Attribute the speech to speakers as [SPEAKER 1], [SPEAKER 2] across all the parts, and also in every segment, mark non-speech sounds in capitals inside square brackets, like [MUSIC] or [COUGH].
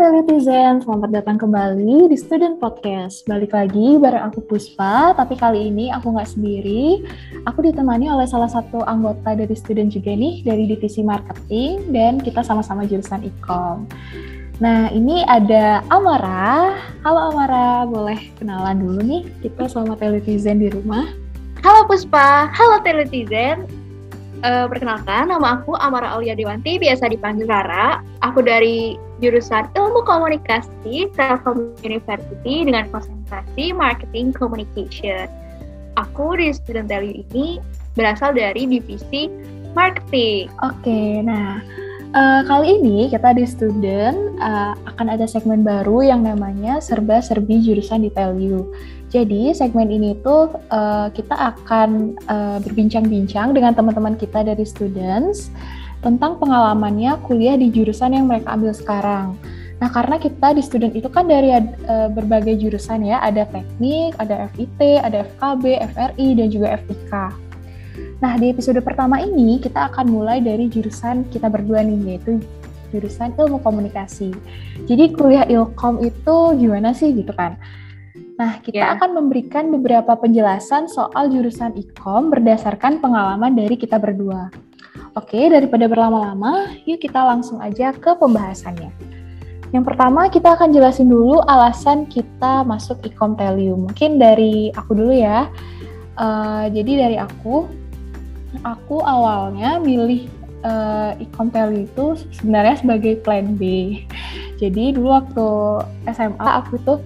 [SPEAKER 1] Teletizen, selamat datang kembali di Student Podcast. Balik lagi bareng aku Puspa, tapi kali ini aku nggak sendiri. Aku ditemani oleh salah satu anggota dari student juga nih, dari divisi marketing, dan kita sama-sama jurusan e-com. Nah, ini ada Amara. Halo Amara, boleh kenalan dulu nih kita sama Teletizen di rumah.
[SPEAKER 2] Halo Puspa, halo Teletizen. Uh, perkenalkan, nama aku Amara Aulia Dewanti, biasa dipanggil Rara. Aku dari jurusan Ilmu Komunikasi Telkom University dengan konsentrasi Marketing Communication. Aku di Student Value ini berasal dari divisi Marketing.
[SPEAKER 1] Oke, nah uh, kali ini kita di Student uh, akan ada segmen baru yang namanya Serba-Serbi Jurusan di Value. Jadi segmen ini tuh uh, kita akan uh, berbincang-bincang dengan teman-teman kita dari students tentang pengalamannya kuliah di jurusan yang mereka ambil sekarang. Nah, karena kita di student itu kan dari uh, berbagai jurusan ya, ada teknik, ada FIT, ada FKB, FRI, dan juga FIK. Nah, di episode pertama ini kita akan mulai dari jurusan kita berdua nih, yaitu jurusan ilmu komunikasi. Jadi kuliah ilkom itu gimana sih gitu kan? Nah, kita yeah. akan memberikan beberapa penjelasan soal jurusan ikom berdasarkan pengalaman dari kita berdua. Oke, daripada berlama-lama, yuk kita langsung aja ke pembahasannya. Yang pertama, kita akan jelasin dulu alasan kita masuk ikom Telium. Mungkin dari aku dulu ya. Uh, jadi dari aku, aku awalnya milih uh, ikom Telium itu sebenarnya sebagai plan B. Jadi dulu waktu SMA aku tuh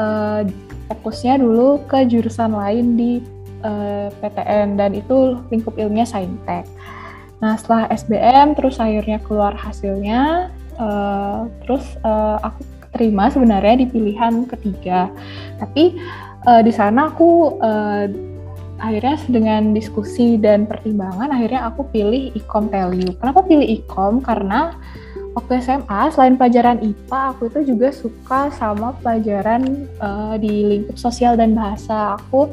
[SPEAKER 1] uh, fokusnya dulu ke jurusan lain di uh, PTN dan itu lingkup ilmiah saintek. Nah setelah SBM terus akhirnya keluar hasilnya, uh, terus uh, aku terima sebenarnya di pilihan ketiga. Tapi uh, di sana aku uh, akhirnya dengan diskusi dan pertimbangan akhirnya aku pilih ikom Value. Kenapa pilih ikom? Karena waktu SMA selain pelajaran IPA aku itu juga suka sama pelajaran uh, di lingkup sosial dan bahasa aku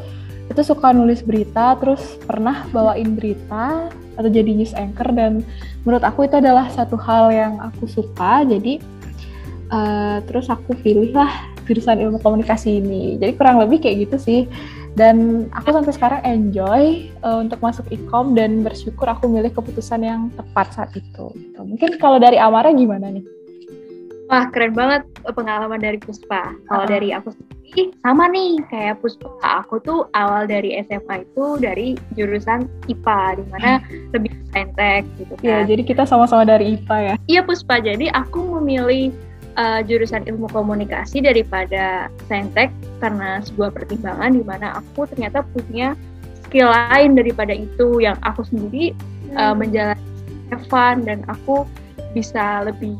[SPEAKER 1] itu suka nulis berita terus pernah bawain berita atau jadi news anchor dan menurut aku itu adalah satu hal yang aku suka jadi uh, terus aku pilih lah jurusan ilmu komunikasi ini jadi kurang lebih kayak gitu sih dan aku sampai sekarang enjoy uh, untuk masuk ikom dan bersyukur aku milih keputusan yang tepat saat itu. Gitu. Mungkin kalau dari Amara gimana nih?
[SPEAKER 2] Wah keren banget pengalaman dari Puspa. Kalau uh -huh. dari aku sendiri sama nih kayak Puspa. Aku tuh awal dari SMA itu dari jurusan IPA di mana hmm. lebih saintek gitu
[SPEAKER 1] iya, kan. Iya, jadi kita sama-sama dari IPA ya.
[SPEAKER 2] Iya Puspa. Jadi aku memilih uh, jurusan ilmu komunikasi daripada saintek karena sebuah pertimbangan di mana aku ternyata punya skill lain daripada itu yang aku sendiri uh, menjalani fun dan aku bisa lebih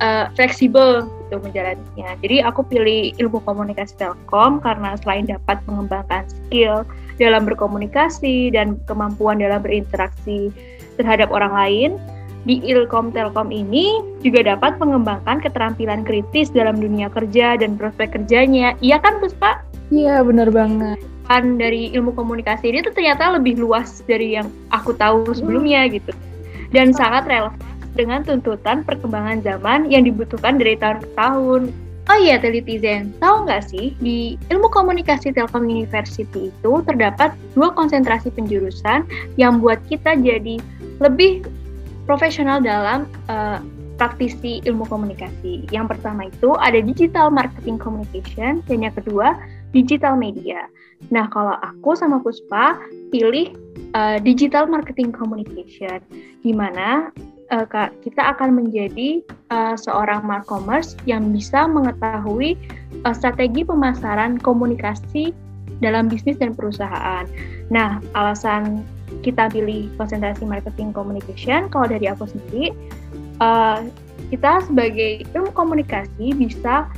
[SPEAKER 2] uh, fleksibel gitu menjalaninya. Jadi aku pilih ilmu komunikasi Telkom karena selain dapat mengembangkan skill dalam berkomunikasi dan kemampuan dalam berinteraksi terhadap orang lain, di Ilkom Telkom ini juga dapat mengembangkan keterampilan kritis dalam dunia kerja dan prospek kerjanya. Iya kan, Puspa?
[SPEAKER 1] Iya, benar banget.
[SPEAKER 2] Kan dari ilmu komunikasi ini tuh ternyata lebih luas dari yang aku tahu sebelumnya gitu. Dan sangat relevan dengan tuntutan perkembangan zaman yang dibutuhkan dari tahun ke tahun. Oh iya, Telitizen, tahu nggak sih di ilmu komunikasi Telkom University itu terdapat dua konsentrasi penjurusan yang buat kita jadi lebih profesional dalam uh, praktisi ilmu komunikasi. Yang pertama itu ada digital marketing communication dan yang kedua digital media. Nah, kalau aku sama Puspa pilih uh, digital marketing communication di mana uh, kita akan menjadi uh, seorang markomers yang bisa mengetahui uh, strategi pemasaran komunikasi dalam bisnis dan perusahaan. Nah, alasan kita pilih konsentrasi marketing communication, kalau dari aku sendiri, uh, kita sebagai ilmu komunikasi bisa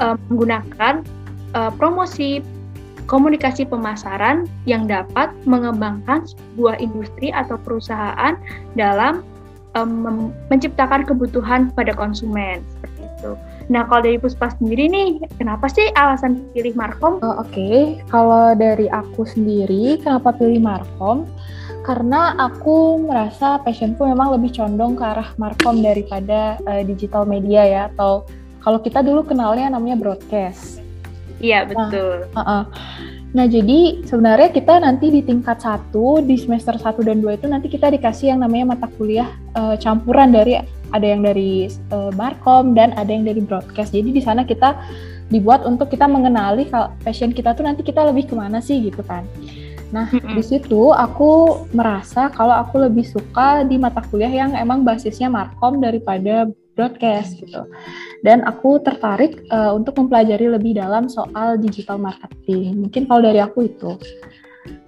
[SPEAKER 2] uh, menggunakan uh, promosi komunikasi pemasaran yang dapat mengembangkan sebuah industri atau perusahaan dalam um, menciptakan kebutuhan pada konsumen seperti itu. Nah, kalau dari Puspa sendiri nih, kenapa sih alasan pilih Markom?
[SPEAKER 1] Oh, Oke, okay. kalau dari aku sendiri, kenapa pilih Markom? karena aku merasa passionku memang lebih condong ke arah markom daripada uh, digital media ya atau kalau kita dulu kenalnya namanya broadcast.
[SPEAKER 2] Iya betul.
[SPEAKER 1] Nah, uh -uh. nah jadi sebenarnya kita nanti di tingkat satu di semester 1 dan 2 itu nanti kita dikasih yang namanya mata kuliah uh, campuran dari ada yang dari uh, markom dan ada yang dari broadcast. Jadi di sana kita dibuat untuk kita mengenali kalau passion kita tuh nanti kita lebih ke mana sih gitu kan. Nah, di situ aku merasa kalau aku lebih suka di mata kuliah yang emang basisnya markom daripada broadcast gitu. Dan aku tertarik uh, untuk mempelajari lebih dalam soal digital marketing. Mungkin kalau dari aku itu.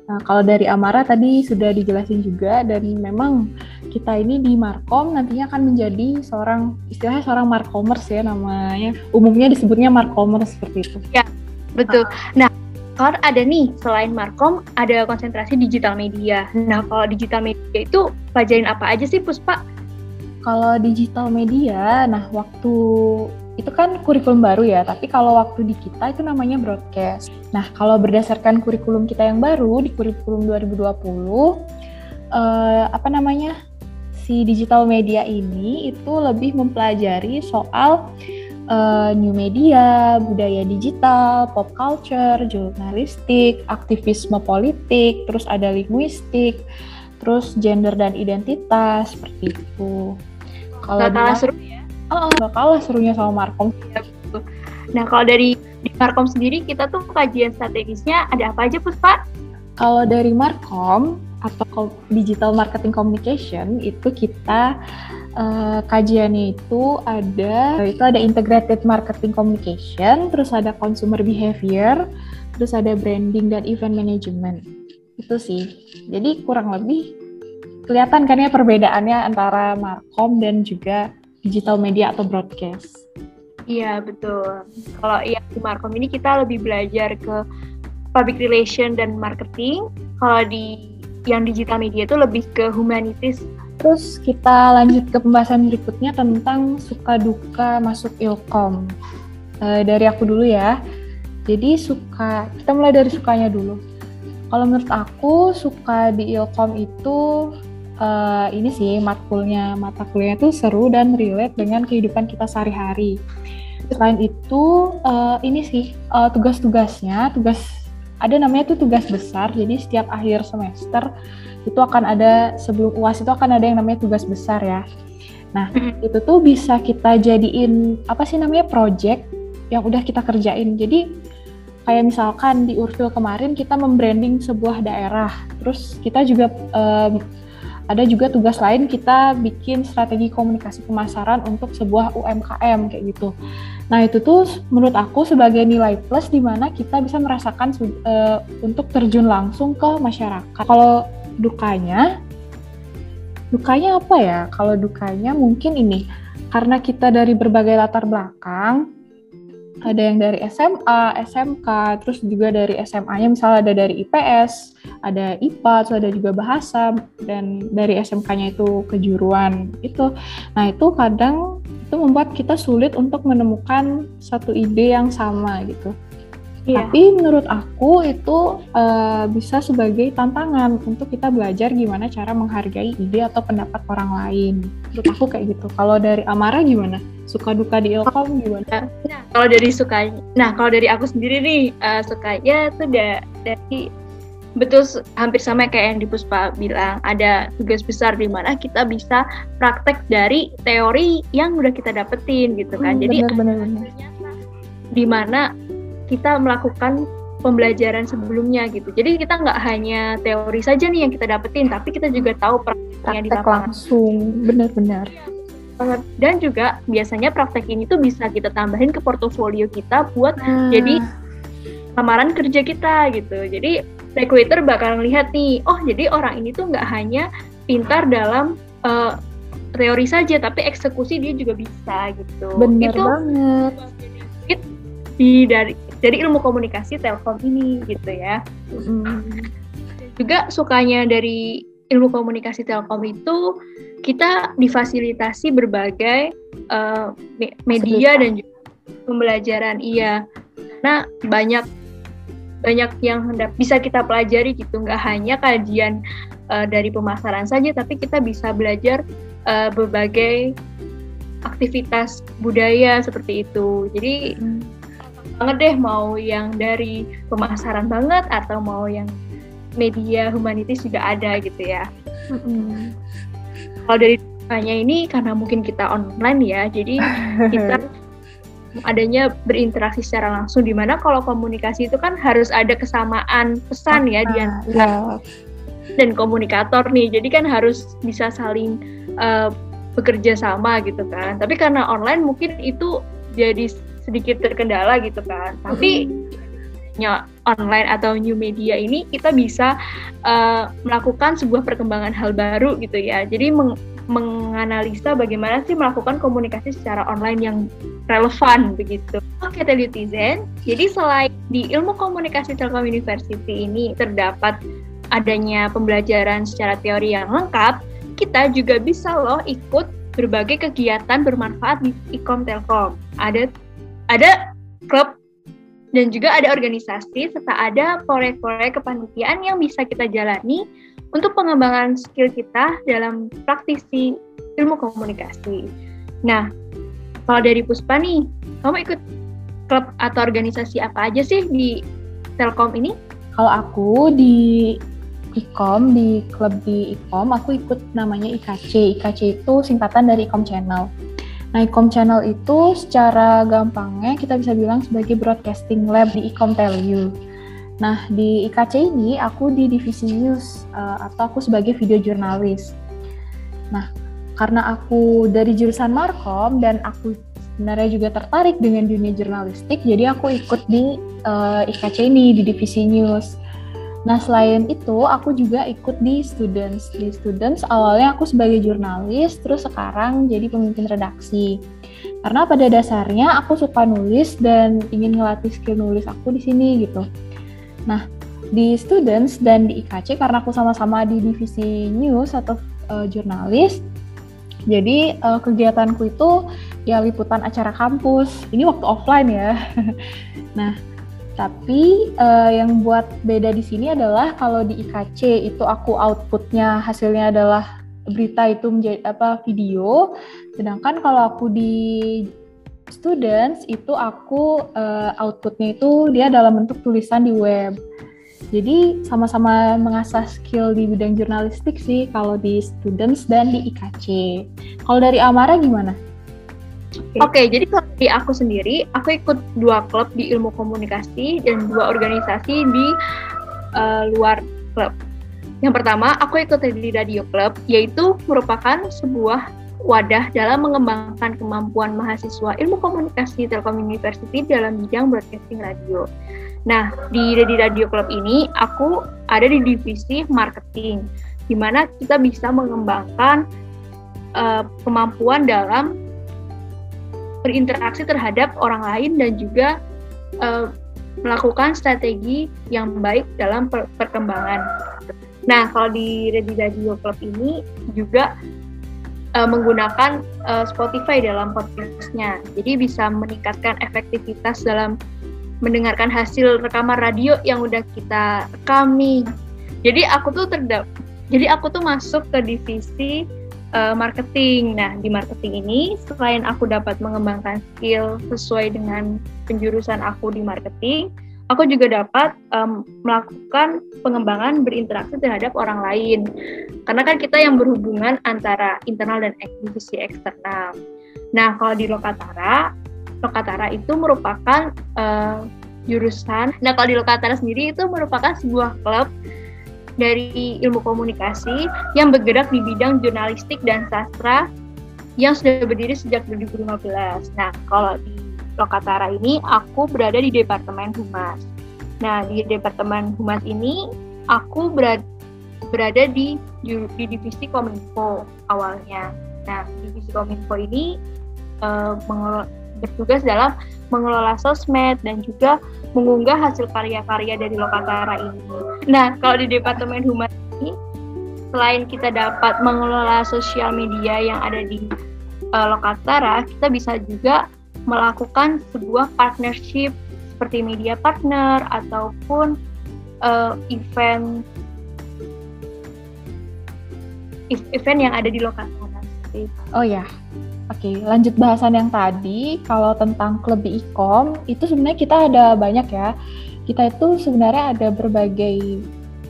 [SPEAKER 1] Nah, kalau dari Amara tadi sudah dijelasin juga dan memang kita ini di Markom nantinya akan menjadi seorang istilahnya seorang Markomers ya namanya. Umumnya disebutnya Markomers seperti itu.
[SPEAKER 2] Ya, betul. Nah, kan ada nih selain Markom ada konsentrasi digital media. Nah, kalau digital media itu pelajarin apa aja sih Puspa?
[SPEAKER 1] Kalau digital media, nah waktu itu kan kurikulum baru ya, tapi kalau waktu di kita itu namanya broadcast. Nah, kalau berdasarkan kurikulum kita yang baru di kurikulum 2020 eh, apa namanya? si digital media ini itu lebih mempelajari soal uh, new media, budaya digital, pop culture, jurnalistik, aktivisme politik, terus ada linguistik, terus gender dan identitas seperti itu.
[SPEAKER 2] Kalau kalah seru
[SPEAKER 1] Oh, gak kalah serunya sama Markom.
[SPEAKER 2] Ya, Nah, kalau dari di Markom sendiri, kita tuh kajian strategisnya ada apa aja, Puspa?
[SPEAKER 1] Kalau dari Markom atau Digital Marketing Communication, itu kita uh, kajiannya itu ada itu ada integrated marketing communication, terus ada consumer behavior, terus ada branding dan event management. Itu sih. Jadi kurang lebih kelihatan kan ya perbedaannya antara Markom dan juga digital media atau broadcast.
[SPEAKER 2] Iya betul. Kalau yang di Markom ini kita lebih belajar ke public relation dan marketing. Kalau di yang digital media itu lebih ke humanities.
[SPEAKER 1] Terus kita lanjut ke pembahasan berikutnya tentang suka duka masuk ilkom. E, dari aku dulu ya. Jadi suka, kita mulai dari sukanya dulu. Kalau menurut aku suka di ilkom itu uh, ini sih matkulnya mata kuliahnya tuh seru dan relate dengan kehidupan kita sehari-hari. Selain itu uh, ini sih uh, tugas-tugasnya tugas ada namanya tuh tugas besar. Jadi setiap akhir semester itu akan ada sebelum uas itu akan ada yang namanya tugas besar ya. Nah itu tuh bisa kita jadiin apa sih namanya project yang udah kita kerjain. Jadi kayak misalkan di Urfil kemarin kita membranding sebuah daerah, terus kita juga um, ada juga tugas lain kita bikin strategi komunikasi pemasaran untuk sebuah UMKM kayak gitu. Nah itu tuh menurut aku sebagai nilai plus di mana kita bisa merasakan uh, untuk terjun langsung ke masyarakat. Kalau dukanya, dukanya apa ya? Kalau dukanya mungkin ini karena kita dari berbagai latar belakang, ada yang dari SMA, SMK, terus juga dari SMA-nya misalnya ada dari IPS, ada IPA, terus ada juga bahasa dan dari SMK-nya itu kejuruan itu. Nah, itu kadang itu membuat kita sulit untuk menemukan satu ide yang sama gitu. Iya. Tapi menurut aku itu uh, bisa sebagai tantangan untuk kita belajar gimana cara menghargai ide atau pendapat orang lain. Menurut aku kayak gitu. Kalau dari Amara gimana? Suka duka di Ilkom gimana?
[SPEAKER 2] Nah, kalau dari suka, nah kalau dari aku sendiri nih uh, sukanya tuh da dari betul hampir sama kayak yang di Puspa bilang ada tugas besar di mana kita bisa praktek dari teori yang udah kita dapetin gitu kan. Hmm, Jadi bener, bener, bener. di mana kita melakukan pembelajaran sebelumnya gitu. Jadi kita nggak hanya teori saja nih yang kita dapetin, tapi kita juga tahu prakteknya
[SPEAKER 1] di lapangan. langsung, benar-benar.
[SPEAKER 2] Dan juga biasanya praktek ini tuh bisa kita tambahin ke portofolio kita buat nah. jadi lamaran kerja kita gitu. Jadi recruiter bakal lihat nih, oh jadi orang ini tuh nggak hanya pintar dalam uh, teori saja, tapi eksekusi dia juga bisa gitu.
[SPEAKER 1] Benar banget.
[SPEAKER 2] Di dari dari ilmu komunikasi Telkom ini gitu ya. Mm. Juga sukanya dari ilmu komunikasi Telkom itu kita difasilitasi berbagai uh, media dan juga pembelajaran iya. Nah banyak banyak yang bisa kita pelajari gitu nggak hanya kajian uh, dari pemasaran saja tapi kita bisa belajar uh, berbagai aktivitas budaya seperti itu jadi hmm. Banget deh mau yang dari pemasaran banget atau mau yang media humanitis juga ada gitu ya. Kalau dari hanya ini karena mungkin kita online ya jadi [LAUGHS] kita adanya berinteraksi secara langsung di mana kalau komunikasi itu kan harus ada kesamaan pesan ya di antara dan komunikator nih. Jadi kan harus bisa saling uh, bekerja sama gitu kan. Tapi karena online mungkin itu jadi sedikit terkendala gitu kan tapi nya online atau new media ini kita bisa uh, melakukan sebuah perkembangan hal baru gitu ya jadi meng menganalisa bagaimana sih melakukan komunikasi secara online yang relevan begitu. Oke, Telutizen. Jadi selain di ilmu komunikasi Telkom University ini terdapat adanya pembelajaran secara teori yang lengkap, kita juga bisa loh ikut berbagai kegiatan bermanfaat di Ikom Telkom. Ada ada klub dan juga ada organisasi serta ada proyek-proyek kepanitiaan yang bisa kita jalani untuk pengembangan skill kita dalam praktisi ilmu komunikasi. Nah, kalau dari Puspa nih, kamu ikut klub atau organisasi apa aja sih di Telkom ini?
[SPEAKER 1] Kalau aku di IKOM, di klub di IKOM, aku ikut namanya IKC. IKC itu singkatan dari IKOM Channel. IKOM Channel itu secara gampangnya kita bisa bilang sebagai broadcasting lab di Tell You. Nah, di IKC ini aku di divisi news uh, atau aku sebagai video jurnalis. Nah, karena aku dari jurusan Markom dan aku sebenarnya juga tertarik dengan dunia jurnalistik, jadi aku ikut di uh, eh, IKC ini di divisi news. Nah, selain itu, aku juga ikut di Students. Di Students, awalnya aku sebagai jurnalis, terus sekarang jadi pemimpin redaksi. Karena pada dasarnya aku suka nulis dan ingin ngelatih skill nulis aku di sini gitu. Nah, di students dan di IKC karena aku sama-sama di divisi news atau uh, jurnalis, jadi uh, kegiatanku itu ya liputan acara kampus. Ini waktu offline ya. [LAUGHS] nah, tapi uh, yang buat beda di sini adalah kalau di IKC itu aku outputnya hasilnya adalah berita itu menjadi apa video, sedangkan kalau aku di students itu aku uh, outputnya itu dia dalam bentuk tulisan di web. Jadi sama-sama mengasah skill di bidang jurnalistik sih kalau di students dan di IKC. Kalau dari Amara gimana?
[SPEAKER 2] Oke, okay. okay, jadi kalau di aku sendiri, aku ikut dua klub di ilmu komunikasi dan dua organisasi di uh, luar klub. Yang pertama, aku ikut di Radio Club, yaitu merupakan sebuah wadah dalam mengembangkan kemampuan mahasiswa ilmu komunikasi Telkom University dalam bidang broadcasting radio. Nah, di di Radio Club ini aku ada di divisi marketing, di mana kita bisa mengembangkan uh, kemampuan dalam berinteraksi terhadap orang lain dan juga uh, melakukan strategi yang baik dalam per perkembangan. Nah, kalau di Ready Radio Club ini juga uh, menggunakan uh, Spotify dalam podcastnya. Jadi bisa meningkatkan efektivitas dalam mendengarkan hasil rekaman radio yang udah kita rekam nih. Jadi aku tuh terdap, jadi aku tuh masuk ke divisi uh, marketing. Nah di marketing ini selain aku dapat mengembangkan skill sesuai dengan penjurusan aku di marketing, aku juga dapat um, melakukan pengembangan berinteraksi terhadap orang lain. Karena kan kita yang berhubungan antara internal dan divisi eksternal. Nah, kalau di Lokatara, Lokatara itu merupakan uh, jurusan. Nah, kalau di Lokatara sendiri itu merupakan sebuah klub dari ilmu komunikasi yang bergerak di bidang jurnalistik dan sastra yang sudah berdiri sejak 2015. Nah, kalau di Lokatara ini aku berada di Departemen Humas. Nah, di Departemen Humas ini aku berada, berada di, di divisi Kominfo awalnya. Nah, divisi Kominfo ini uh, bertugas dalam mengelola sosmed dan juga mengunggah hasil karya-karya dari Lokatara ini. Nah, kalau di Departemen Humas ini, selain kita dapat mengelola sosial media yang ada di uh, Lokatara, kita bisa juga melakukan sebuah partnership seperti media partner ataupun uh, event event yang ada di lokasi
[SPEAKER 1] Oh ya, oke lanjut bahasan yang tadi. Kalau tentang klub e-com itu sebenarnya kita ada banyak ya. Kita itu sebenarnya ada berbagai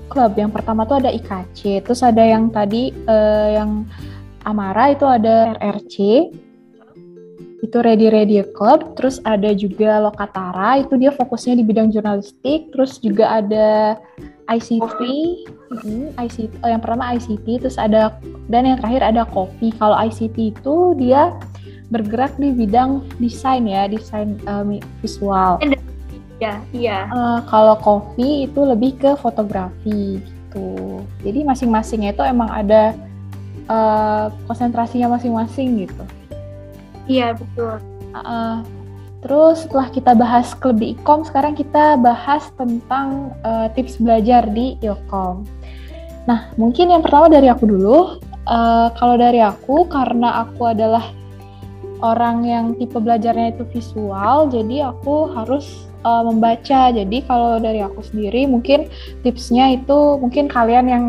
[SPEAKER 1] klub. Yang pertama tuh ada IKC, terus ada yang tadi uh, yang Amara itu ada RRC, itu Ready Ready Club, terus ada juga Lokatara, itu dia fokusnya di bidang jurnalistik, terus juga ada ICT, hmm, ICT, oh yang pertama ICT, terus ada dan yang terakhir ada kopi. Kalau ICT itu dia bergerak di bidang desain ya, desain um, visual.
[SPEAKER 2] Ya, iya.
[SPEAKER 1] Uh, kalau kopi itu lebih ke fotografi gitu. Jadi masing-masingnya itu emang ada uh, konsentrasinya masing-masing gitu.
[SPEAKER 2] Iya betul.
[SPEAKER 1] Uh, terus setelah kita bahas klub di Ikom, sekarang kita bahas tentang uh, tips belajar di Ilkom. Nah, mungkin yang pertama dari aku dulu. Uh, kalau dari aku, karena aku adalah orang yang tipe belajarnya itu visual, jadi aku harus uh, membaca. Jadi kalau dari aku sendiri, mungkin tipsnya itu mungkin kalian yang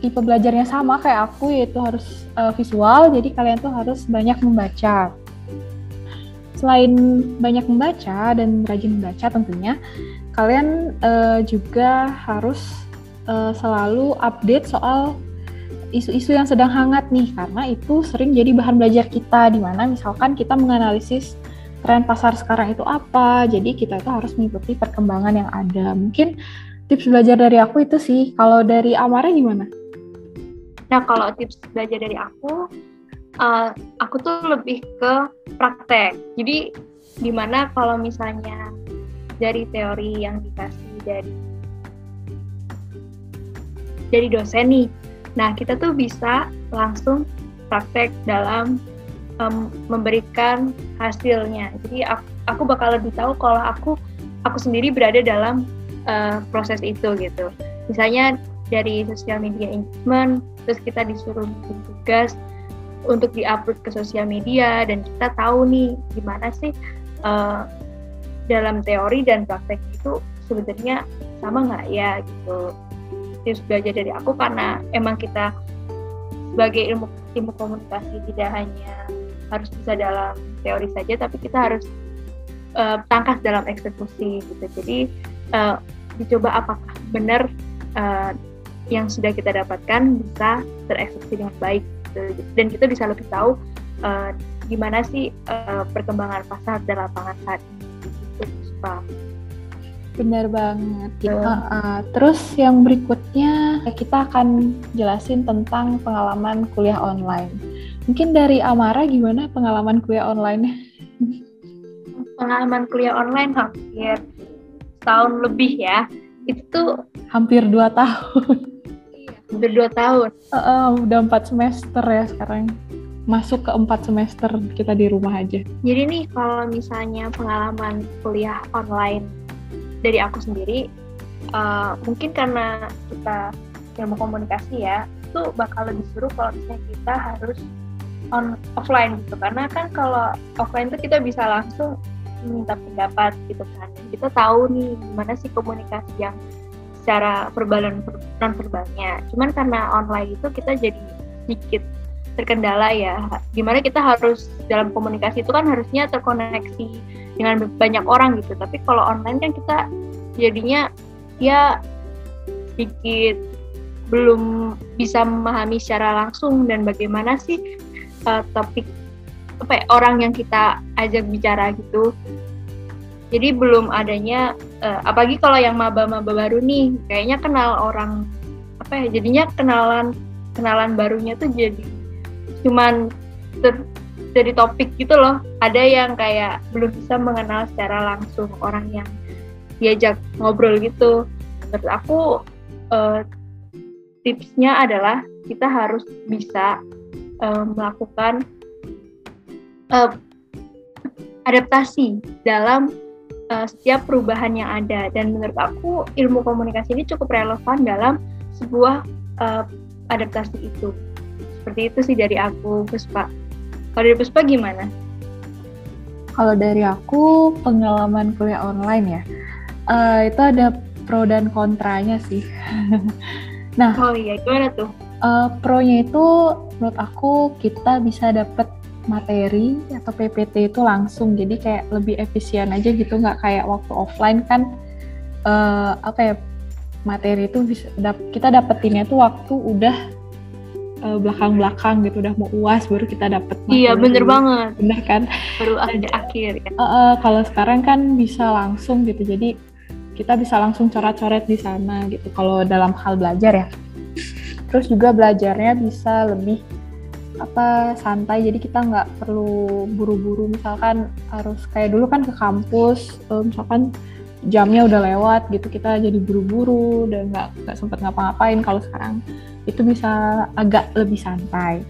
[SPEAKER 1] tipe belajarnya sama kayak aku yaitu harus uh, visual jadi kalian tuh harus banyak membaca selain banyak membaca dan rajin membaca tentunya kalian uh, juga harus uh, selalu update soal isu-isu yang sedang hangat nih karena itu sering jadi bahan belajar kita di mana misalkan kita menganalisis tren pasar sekarang itu apa jadi kita itu harus mengikuti perkembangan yang ada mungkin tips belajar dari aku itu sih kalau dari Amara gimana?
[SPEAKER 2] Nah kalau tips belajar dari aku, uh, aku tuh lebih ke praktek. Jadi gimana kalau misalnya dari teori yang dikasih dari dari dosen nih, nah kita tuh bisa langsung praktek dalam um, memberikan hasilnya. Jadi aku, aku bakal lebih tahu kalau aku aku sendiri berada dalam uh, proses itu gitu. Misalnya dari sosial media engagement, terus kita disuruh bikin tugas untuk diupload ke sosial media dan kita tahu nih gimana sih uh, dalam teori dan praktek itu sebenarnya sama nggak ya gitu. Terus belajar dari aku karena emang kita sebagai ilmu ilmu komunikasi tidak hanya harus bisa dalam teori saja, tapi kita harus uh, tangkas dalam eksekusi gitu. Jadi uh, dicoba apakah benar uh, yang sudah kita dapatkan bisa tereksekusi dengan baik gitu. dan kita bisa lebih tahu uh, gimana sih uh, perkembangan pasar dan lapangan saat ini gitu Pak.
[SPEAKER 1] Benar banget. Uh. Uh, uh, terus yang berikutnya kita akan jelasin tentang pengalaman kuliah online. Mungkin dari Amara gimana pengalaman kuliah online?
[SPEAKER 2] Pengalaman kuliah online hampir tahun lebih ya. Itu
[SPEAKER 1] hampir dua tahun
[SPEAKER 2] Udah dua tahun.
[SPEAKER 1] Uh, uh, udah empat semester ya sekarang. Masuk ke empat semester kita di rumah aja.
[SPEAKER 2] Jadi nih kalau misalnya pengalaman kuliah online dari aku sendiri, uh, mungkin karena kita yang mau komunikasi ya, itu bakal lebih seru kalau misalnya kita harus on offline gitu. Karena kan kalau offline tuh kita bisa langsung minta pendapat gitu kan. Kita tahu nih gimana sih komunikasi yang secara verbal dan non verbalnya. Cuman karena online itu kita jadi sedikit terkendala ya. Gimana kita harus dalam komunikasi itu kan harusnya terkoneksi dengan banyak orang gitu. Tapi kalau online kan kita jadinya ya sedikit belum bisa memahami secara langsung dan bagaimana sih uh, topik apa ya, orang yang kita ajak bicara gitu jadi belum adanya uh, apalagi kalau yang maba-maba baru nih kayaknya kenal orang apa ya jadinya kenalan kenalan barunya tuh jadi cuman ter, jadi topik gitu loh. Ada yang kayak belum bisa mengenal secara langsung orang yang diajak ngobrol gitu. Menurut aku uh, tipsnya adalah kita harus bisa uh, melakukan uh, adaptasi dalam uh, setiap perubahan yang ada dan menurut aku ilmu komunikasi ini cukup relevan dalam sebuah uh, adaptasi itu seperti itu sih dari aku Puspa kalau dari Puspa gimana?
[SPEAKER 1] Kalau dari aku pengalaman kuliah online ya, uh, itu ada pro dan kontranya sih. [LAUGHS]
[SPEAKER 2] nah, oh iya, gimana tuh?
[SPEAKER 1] Uh, pro-nya itu menurut aku kita bisa dapet materi atau PPT itu langsung, jadi kayak lebih efisien aja gitu, nggak kayak waktu offline kan. Uh, apa ya materi itu bisa dap kita dapetinnya tuh waktu udah uh, belakang-belakang gitu udah mau uas baru kita dapet
[SPEAKER 2] materi. iya bener banget.
[SPEAKER 1] Bener kan?
[SPEAKER 2] Baru ada akhir ya.
[SPEAKER 1] uh, uh, kalau sekarang kan bisa langsung gitu. Jadi kita bisa langsung coret-coret di sana gitu kalau dalam hal belajar ya. Terus juga belajarnya bisa lebih apa santai. Jadi kita nggak perlu buru-buru. Misalkan harus kayak dulu kan ke kampus uh, misalkan jamnya udah lewat gitu kita jadi buru-buru dan nggak nggak sempat ngapa-ngapain. Kalau sekarang itu bisa agak lebih santai.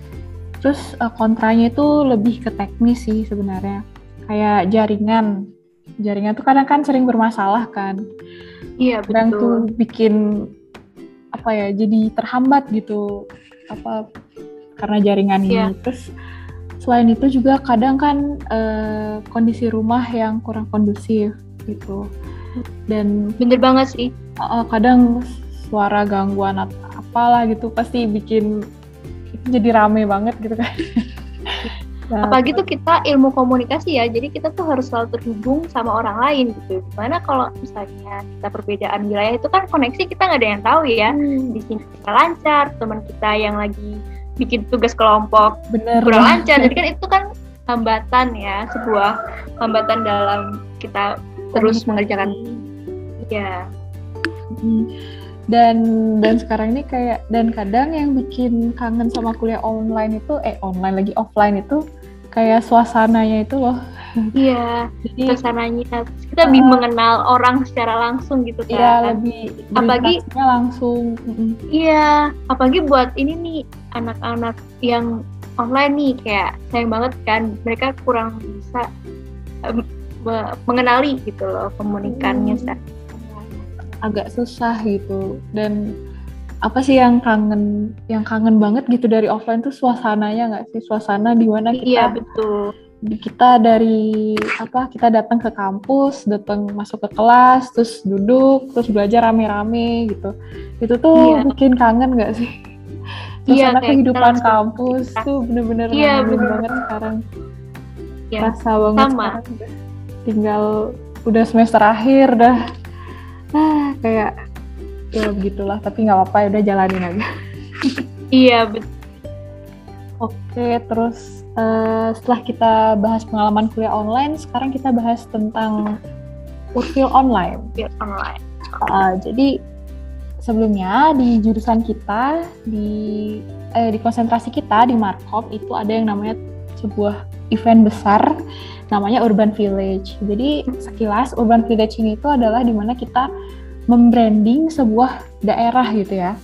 [SPEAKER 1] Terus uh, kontranya itu lebih ke teknis sih sebenarnya. Kayak jaringan. Jaringan tuh kadang kan sering bermasalah kan.
[SPEAKER 2] Iya betul. Kadang tuh
[SPEAKER 1] bikin apa ya jadi terhambat gitu. Apa karena jaringan iya. ini. Terus selain itu juga kadang kan uh, kondisi rumah yang kurang kondusif gitu. Dan
[SPEAKER 2] bener banget sih.
[SPEAKER 1] Uh, kadang suara gangguan atau apalah gitu pasti bikin jadi rame banget gitu kan.
[SPEAKER 2] Nah, [LAUGHS] apalagi tuh kita ilmu komunikasi ya jadi kita tuh harus selalu terhubung sama orang lain gitu Mana kalau misalnya kita perbedaan wilayah itu kan koneksi kita nggak ada yang tahu ya hmm. di sini kita lancar teman kita yang lagi bikin tugas kelompok. Bener. kurang lancar. Jadi kan itu kan hambatan ya sebuah hambatan dalam kita terus mengerjakan. Ya
[SPEAKER 1] hmm. Dan dan sekarang ini kayak dan kadang yang bikin kangen sama kuliah online itu eh online lagi offline itu kayak suasananya itu loh
[SPEAKER 2] iya. Jadi suasananya kita lebih uh, mengenal orang secara langsung gitu kan.
[SPEAKER 1] iya lebih apalagi langsung.
[SPEAKER 2] Iya apalagi buat ini nih anak-anak yang online nih kayak sayang banget kan mereka kurang bisa um, mengenali gitu loh komunikannya hmm.
[SPEAKER 1] Agak susah gitu. Dan apa sih yang kangen yang kangen banget gitu dari offline tuh suasananya nggak sih? Suasana di mana kita
[SPEAKER 2] iya betul
[SPEAKER 1] kita dari apa kita datang ke kampus datang masuk ke kelas terus duduk terus belajar rame-rame gitu. Itu tuh iya. bikin kangen nggak sih? Iya, suasana iya, kehidupan kampus tuh bener-bener iya, bener. banget sekarang. Iya, rasa banget sama. sekarang tinggal udah semester akhir dah. Ah kayak ya begitulah tapi nggak apa-apa ya udah jalanin aja.
[SPEAKER 2] Iya betul.
[SPEAKER 1] Oke terus uh, setelah kita bahas pengalaman kuliah online sekarang kita bahas tentang urfil online
[SPEAKER 2] urfil online
[SPEAKER 1] uh, jadi sebelumnya di jurusan kita di eh, di konsentrasi kita di Markop itu ada yang namanya sebuah event besar namanya Urban Village. Jadi sekilas Urban Village ini itu adalah di mana kita membranding sebuah daerah gitu ya.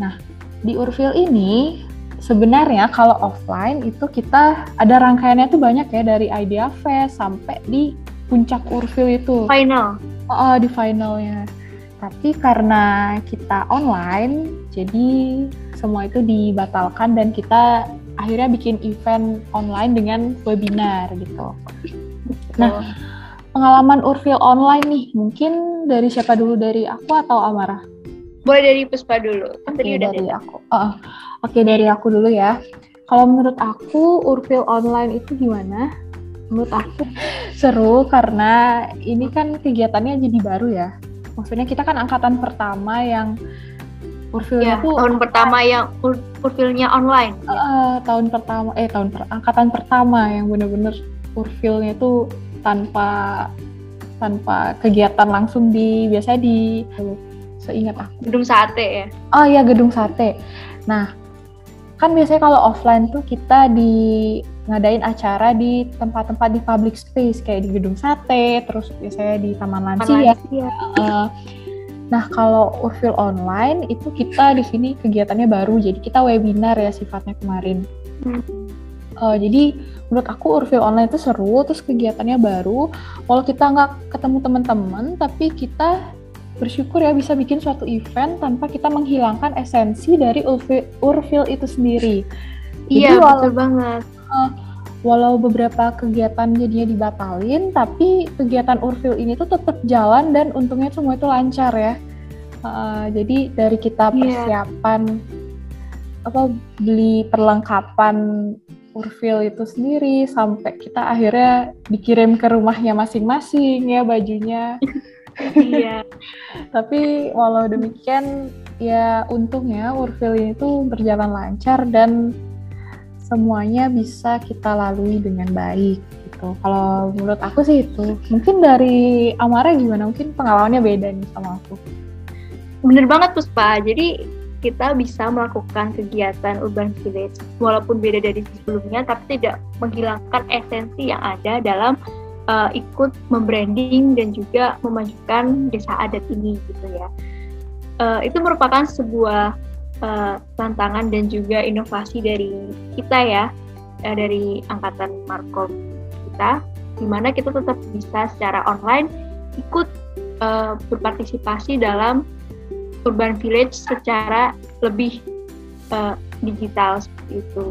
[SPEAKER 1] Nah di Urfil ini sebenarnya kalau offline itu kita ada rangkaiannya tuh banyak ya dari Idea Fest sampai di puncak Urfil itu.
[SPEAKER 2] Final.
[SPEAKER 1] Oh, di finalnya. Tapi karena kita online, jadi semua itu dibatalkan dan kita akhirnya bikin event online dengan webinar gitu. Nah, pengalaman Urfil online nih, mungkin dari siapa dulu dari aku atau Amara?
[SPEAKER 2] Boleh dari Puspa dulu. Kan
[SPEAKER 1] tadi udah dari aku. Oh, Oke, okay, dari aku dulu ya. Kalau menurut aku Urfil online itu gimana? Menurut aku [LAUGHS] seru karena ini kan kegiatannya jadi baru ya. Maksudnya kita kan angkatan pertama yang
[SPEAKER 2] Urfilnya ya, tuh tahun pertama yang urfilnya online.
[SPEAKER 1] Uh, tahun pertama eh tahun per, angkatan pertama yang bener-bener urfilnya tuh tanpa tanpa kegiatan langsung di biasanya di seingat aku
[SPEAKER 2] gedung sate ya.
[SPEAKER 1] Oh iya gedung sate. Nah, kan biasanya kalau offline tuh kita di ngadain acara di tempat-tempat di public space kayak di gedung sate, terus biasanya di taman lansia. lansia. Uh, Nah, kalau Urfil online itu kita di sini kegiatannya baru, jadi kita webinar ya sifatnya kemarin. Hmm. Uh, jadi menurut aku Urfil online itu seru, terus kegiatannya baru. Walau kita nggak ketemu teman-teman, tapi kita bersyukur ya bisa bikin suatu event tanpa kita menghilangkan esensi dari Urfil, Urfil itu sendiri.
[SPEAKER 2] Iya, jadi, betul banget. Uh,
[SPEAKER 1] walau beberapa kegiatan jadinya dibatalin, tapi kegiatan Urfil ini tuh tetap jalan dan untungnya semua itu lancar ya. Uh, jadi dari kita iya. persiapan yeah. apa beli perlengkapan Urfil itu sendiri sampai kita akhirnya dikirim ke rumahnya masing-masing ya bajunya. [LAUGHS] Iya. Tapi walau demikian ya untungnya Urfil ini tuh berjalan lancar dan semuanya bisa kita lalui dengan baik gitu. Kalau menurut aku sih itu. Mungkin dari Amara gimana? Mungkin pengalamannya beda nih sama aku.
[SPEAKER 2] Bener banget Puspa. Jadi kita bisa melakukan kegiatan urban village walaupun beda dari sebelumnya tapi tidak menghilangkan esensi yang ada dalam uh, ikut membranding dan juga memajukan desa adat ini gitu ya. Uh, itu merupakan sebuah uh, tantangan dan juga inovasi dari kita ya uh, dari angkatan Markom kita di mana kita tetap bisa secara online ikut uh, berpartisipasi dalam urban village secara lebih uh, digital seperti itu.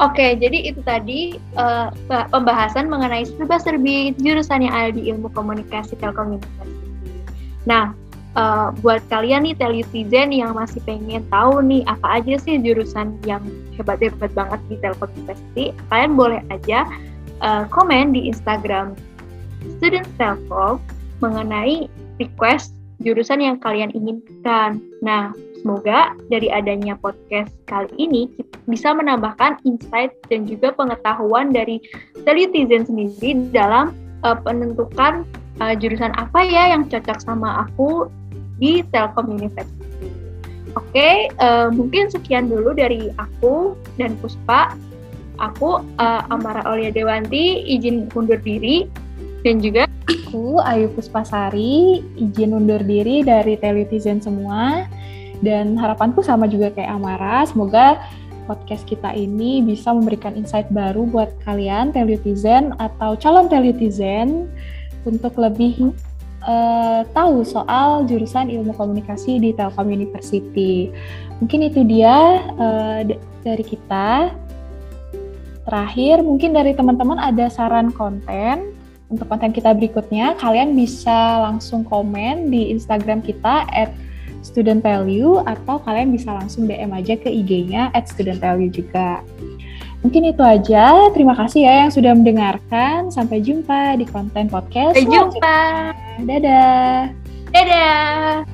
[SPEAKER 2] Oke, jadi itu tadi uh, pembahasan mengenai serba-serbi jurusan yang ada di ilmu komunikasi telekomunikasi. Nah, uh, buat kalian nih teletizen yang masih pengen tahu nih apa aja sih jurusan yang hebat-hebat banget di Telkom University, kalian boleh aja uh, komen di Instagram Student Telkom mengenai request jurusan yang kalian inginkan. Nah, semoga dari adanya podcast kali ini bisa menambahkan insight dan juga pengetahuan dari teletizen sendiri dalam uh, penentukan uh, jurusan apa ya yang cocok sama aku di Telkom University. Oke, okay, uh, eh, mungkin sekian dulu dari aku dan Puspa. Aku uh, Amara Aulia Dewanti izin undur diri dan juga
[SPEAKER 1] aku Ayu Puspasari izin undur diri dari Teletizen semua dan harapanku sama juga kayak Amara semoga podcast kita ini bisa memberikan insight baru buat kalian Teletizen atau calon Teletizen untuk lebih uh, tahu soal jurusan ilmu komunikasi di Telkom University. Mungkin itu dia uh, dari kita. Terakhir, mungkin dari teman-teman ada saran konten untuk konten kita berikutnya. Kalian bisa langsung komen di Instagram kita at student value atau kalian bisa langsung DM aja ke IG-nya at student value juga. Mungkin itu aja. Terima kasih ya yang sudah mendengarkan. Sampai jumpa di konten podcast.
[SPEAKER 2] Sampai jumpa.
[SPEAKER 1] Dadah.
[SPEAKER 2] Dadah.